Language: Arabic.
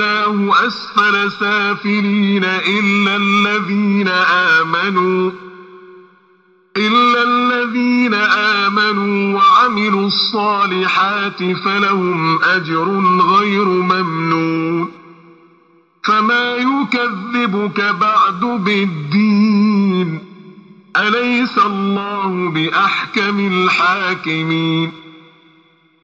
رددناه أسفل سافلين إلا الذين آمنوا إلا الذين آمنوا وعملوا الصالحات فلهم أجر غير ممنون. فما يكذبك بعد بالدين؟ أليس الله بأحكم الحاكمين؟